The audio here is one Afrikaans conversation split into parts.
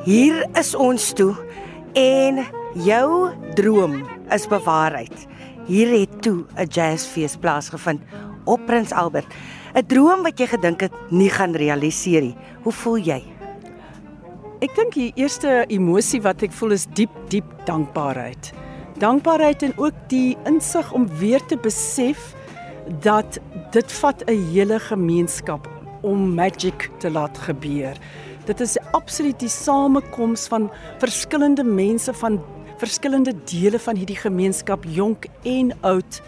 Hier is ons toe en jou droom is bewaarheid. Hier het toe 'n jazzfees plaasgevind op Prins Albert. 'n Droom wat jy gedink het nie gaan realiseer nie. Hoe voel jy? Ek dink die eerste emosie wat ek voel is diep, diep dankbaarheid. Dankbaarheid en ook die insig om weer te besef dat dit vat 'n hele gemeenskap om magic te laat gebeur. Dit is absoluut die samekoms van verskillende mense van verskillende dele van hierdie gemeenskap, jonk en oud,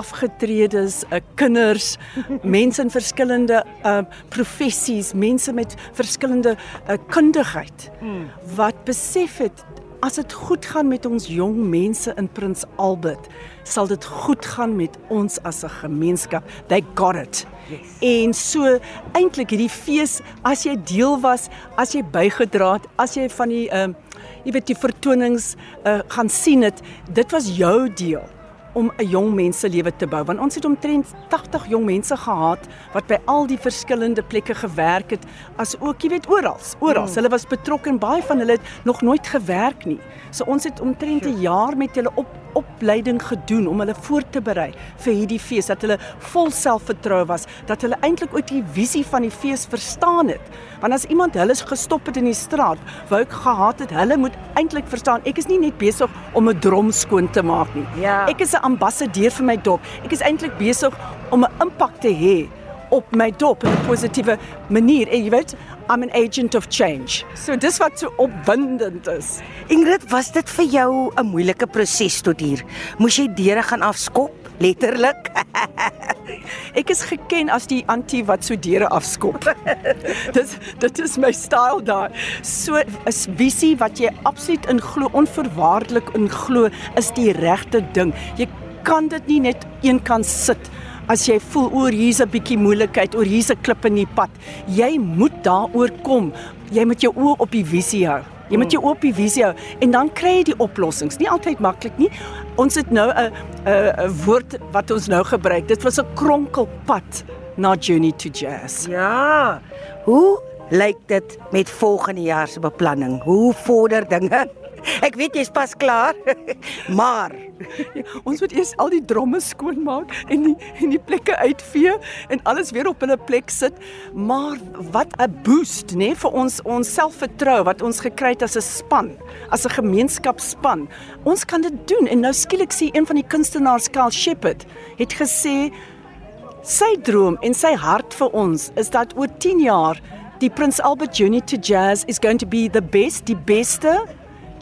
afgetredes, uh, kinders, mense in verskillende uh professies, mense met verskillende uh, kundigheid hmm. wat besef het as dit goed gaan met ons jong mense in Prins Albert, sal dit goed gaan met ons as 'n gemeenskap. They got it. Yes. En so eintlik hierdie fees, as jy deel was, as jy bygedra het, as jy van die ehm uh, jy weet die vertonings uh, gaan sien het, dit was jou deel om 'n jong mens se lewe te bou. Want ons het omtrent 80 jong mense gehad wat by al die verskillende plekke gewerk het as ook jy weet oral oral. Mm. hulle was betrokke en baie van hulle het nog nooit gewerk nie. So ons het omtrent 'n jaar met hulle op opleiding gedoen om hulle voor te berei vir hierdie fees dat hulle vol selfvertroue was dat hulle eintlik ook die visie van die fees verstaan het. Want as iemand hulle gestop het in die straat wou ek gehad het hulle moet eintlik verstaan ek is nie net besig om 'n drom skoon te maak nie. Ja. ek is 'n ambassadeur vir my dorp ek is eintlik besig om 'n impak te hê op my dop in 'n positiewe manier. En jy weet, I'm an agent of change. So dis wat so opwindend is. Ingrid, was dit vir jou 'n moeilike proses tot hier? Moes jy deure gaan afskop, letterlik? Ek is geken as die anti wat so deure afskop. dis dit is my style daar. So 'n visie wat jy absoluut in glo, onverwaarlik in glo, is die regte ding. Jy kan dit nie net een kant sit as jy voel oor hier's 'n bietjie moeilikheid, oor hier's 'n klip in die pad, jy moet daaroor kom. Jy moet jou oë op die visie hou. Jy moet jou oë op die visie hou en dan kry jy die oplossings. Nie altyd maklik nie. Ons het nou 'n 'n woord wat ons nou gebruik. Dit was 'n kronkelpad na Journey to Jazz. Ja. Hoe lyk dit met volgende jaar se beplanning? Hoe vorder dinge? Ek weet jy's pas klaar. maar ons moet eers al die dromme skoonmaak en die en die plekke uitvee en alles weer op hulle plek sit. Maar wat 'n boost, nê, nee, vir ons ons selfvertroue wat ons gekry het as 'n span, as 'n gemeenskapspan. Ons kan dit doen en nou skielik sien een van die kunstenaars, Carl Shepherd, het gesê sy droom en sy hart vir ons is dat oor 10 jaar die Prince Albert Journey to Jazz is going to be the best, die beste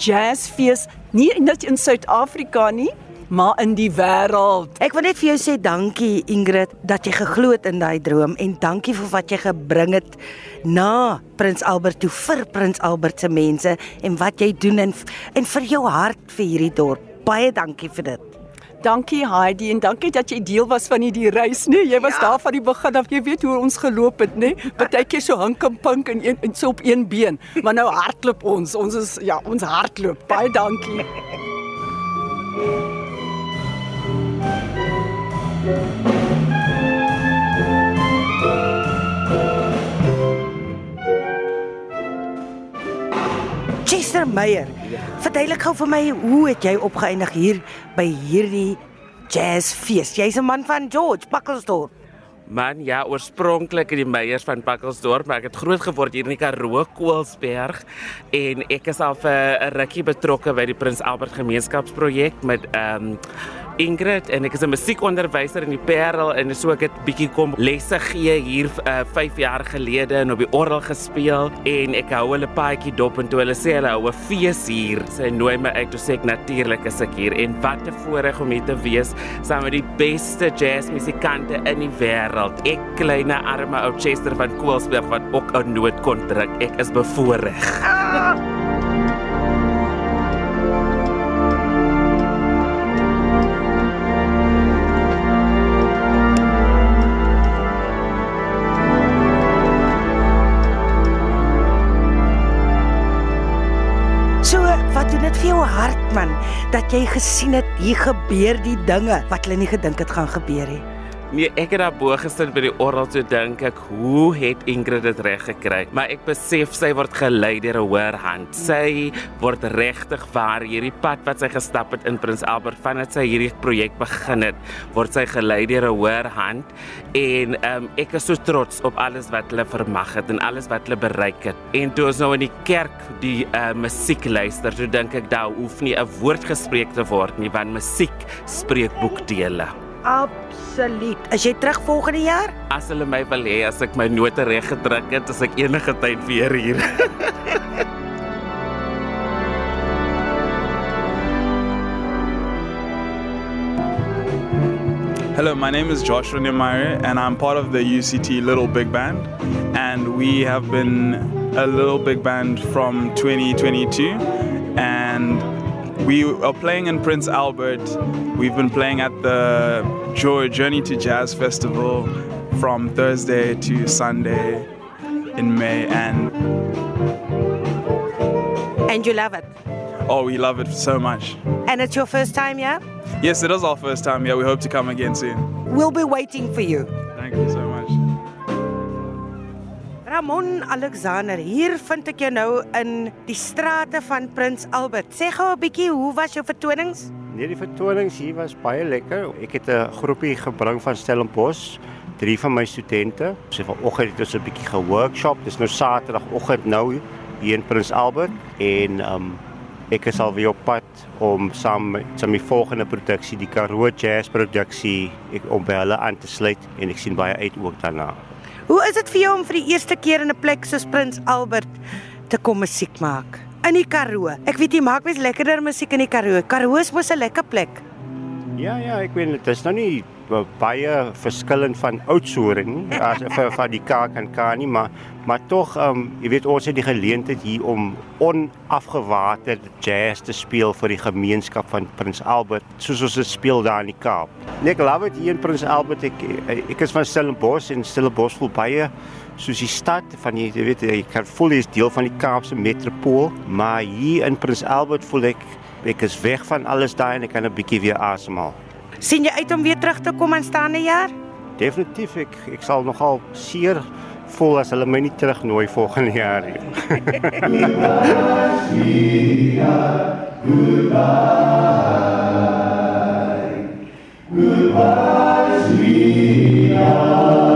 jazzfees nie net in Suid-Afrika nie, maar in die wêreld. Ek wil net vir jou sê dankie Ingrid dat jy geglo het in daai droom en dankie vir wat jy gebring het na Prins Albert toe vir Prins Albert se mense en wat jy doen en en vir jou hart vir hierdie dorp. Baie dankie vir dit. Dankie Heidi en dankie dat jy deel was van hierdie reis, nee. Jy was ja. daar van die begin af. Jy weet hoe ons geloop het, nee. Partykeer so hink en pink en een en so op een been. Maar nou hardloop ons. Ons is ja, ons hardloop. Baie dankie. Chester Meyer. Verduidelik gou vir my, hoe het jy opgeëindig hier by hierdie jazzfees? Jy's 'n man van George Buckelsdorp. Man, ja, oorspronklik in die Meyers van Buckelsdorp, maar ek het groot geword hier in die Karoo, Koelsberg en ek is al vir 'n rukkie betrokke by die Prins Albert Gemeenskapsprojek met ehm um, Ingrid en ek is 'n musiekonderwyser in die Parel en so ek het bietjie kom lesse gee hier uh, eh, 5 jaar gelede en op die orgel gespeel en ek hou hulle paadjie dop en toe hulle sê hulle hou 'n fees hier. Sy nooi my uit toe sê ek natuurlik is ek hier en wat 'n voorreg om hier te wees saam met die beste jazzmusikante in die wêreld. Ek kleine arme ou Chester van Koelsberg wat ook 'n noot kon druk. Ek is bevoorreg. Ah! vir jou hart man dat jy gesien het hier gebeur die dinge wat hulle nie gedink het gaan gebeur nie. Nee, ek het daar bo gesit by die orgel toe dink ek, hoe het Ingrid dit reg gekry? Maar ek besef sy word gelei deur 'n hoër hand. Sy word regtig waar hierdie pad wat sy gestap het in Prins Albert vandat sy hierdie projek begin het, word sy gelei deur 'n hoër hand en um, ek is so trots op alles wat hulle vermag het en alles wat hulle bereik het. En toe ons nou in die kerk die uh, musiek luister, toe dink ek daar hoef nie 'n woord gespreek te word nie, want musiek spreek boekdele. Absoluut. As jy terug volgende jaar? As hulle my wil hê as ek my note reg gedruk het, as ek enige tyd weer hier. Hello, my name is Joshua Niemeyer, and I'm part of the UCT Little Big Band. And we have been a little big band from 2022. And we are playing in Prince Albert. We've been playing at the Journey to Jazz Festival from Thursday to Sunday in May. And And you love it. oh, we love it so much. And it's your first time yeah? Yes, it is our first time yeah. We hope to come again soon. We'll be waiting for you. Thank you so much. Ramon Alexander, hier vind ek jou nou in die strate van Prins Albert. Sê gou 'n bietjie, hoe was jou vertonings? Nee, die vertonings hier was baie lekker. Ek het 'n groepie gebring van Stellenbosch, drie van my studente. So vanoggend het ons 'n bietjie ge-workshop. Dis nou Saterdagoggend nou hier in Prins Albert en um ek is al weer op pad om saam met die volgende produksie, die Karoo Jazz produksie, ek om by hulle aan te sluit en ek sien baie uit ook daarna. Hoe is dit vir jou om vir die eerste keer in 'n plek soos Prins Albert te kom musiek maak? In die Karoo. Ek weet jy maak mens lekkerder musiek in die Karoo. Karoo is mos 'n lekker plek. Ja ja, ek weet dit is nou nie baie verskillend van Oudtshoorn nie as vir van die KAK nie, maar maar tog ehm um, jy weet ons het die geleentheid hier om onafgewaterd jazz te speel vir die gemeenskap van Prins Albert soos ons dit speel daar in die Kaap. Nee, ek love dit hier in Prins Albert. Ek ek is van Stellenbosch en Stellenbosch voel baie soos die stad van jy weet jy kan voel jy is deel van die Kaapse metropool, maar hier in Prins Albert voel ek Ek is weg van alles daai en ek kan 'n bietjie weer asemhaal. sien jy uit om weer terug te kom aanstaande jaar? Definitief ek ek sal nogal seer voel as hulle my nie terugnooi volgende jaar nie. Goodbye. Goodbye, sweetheart.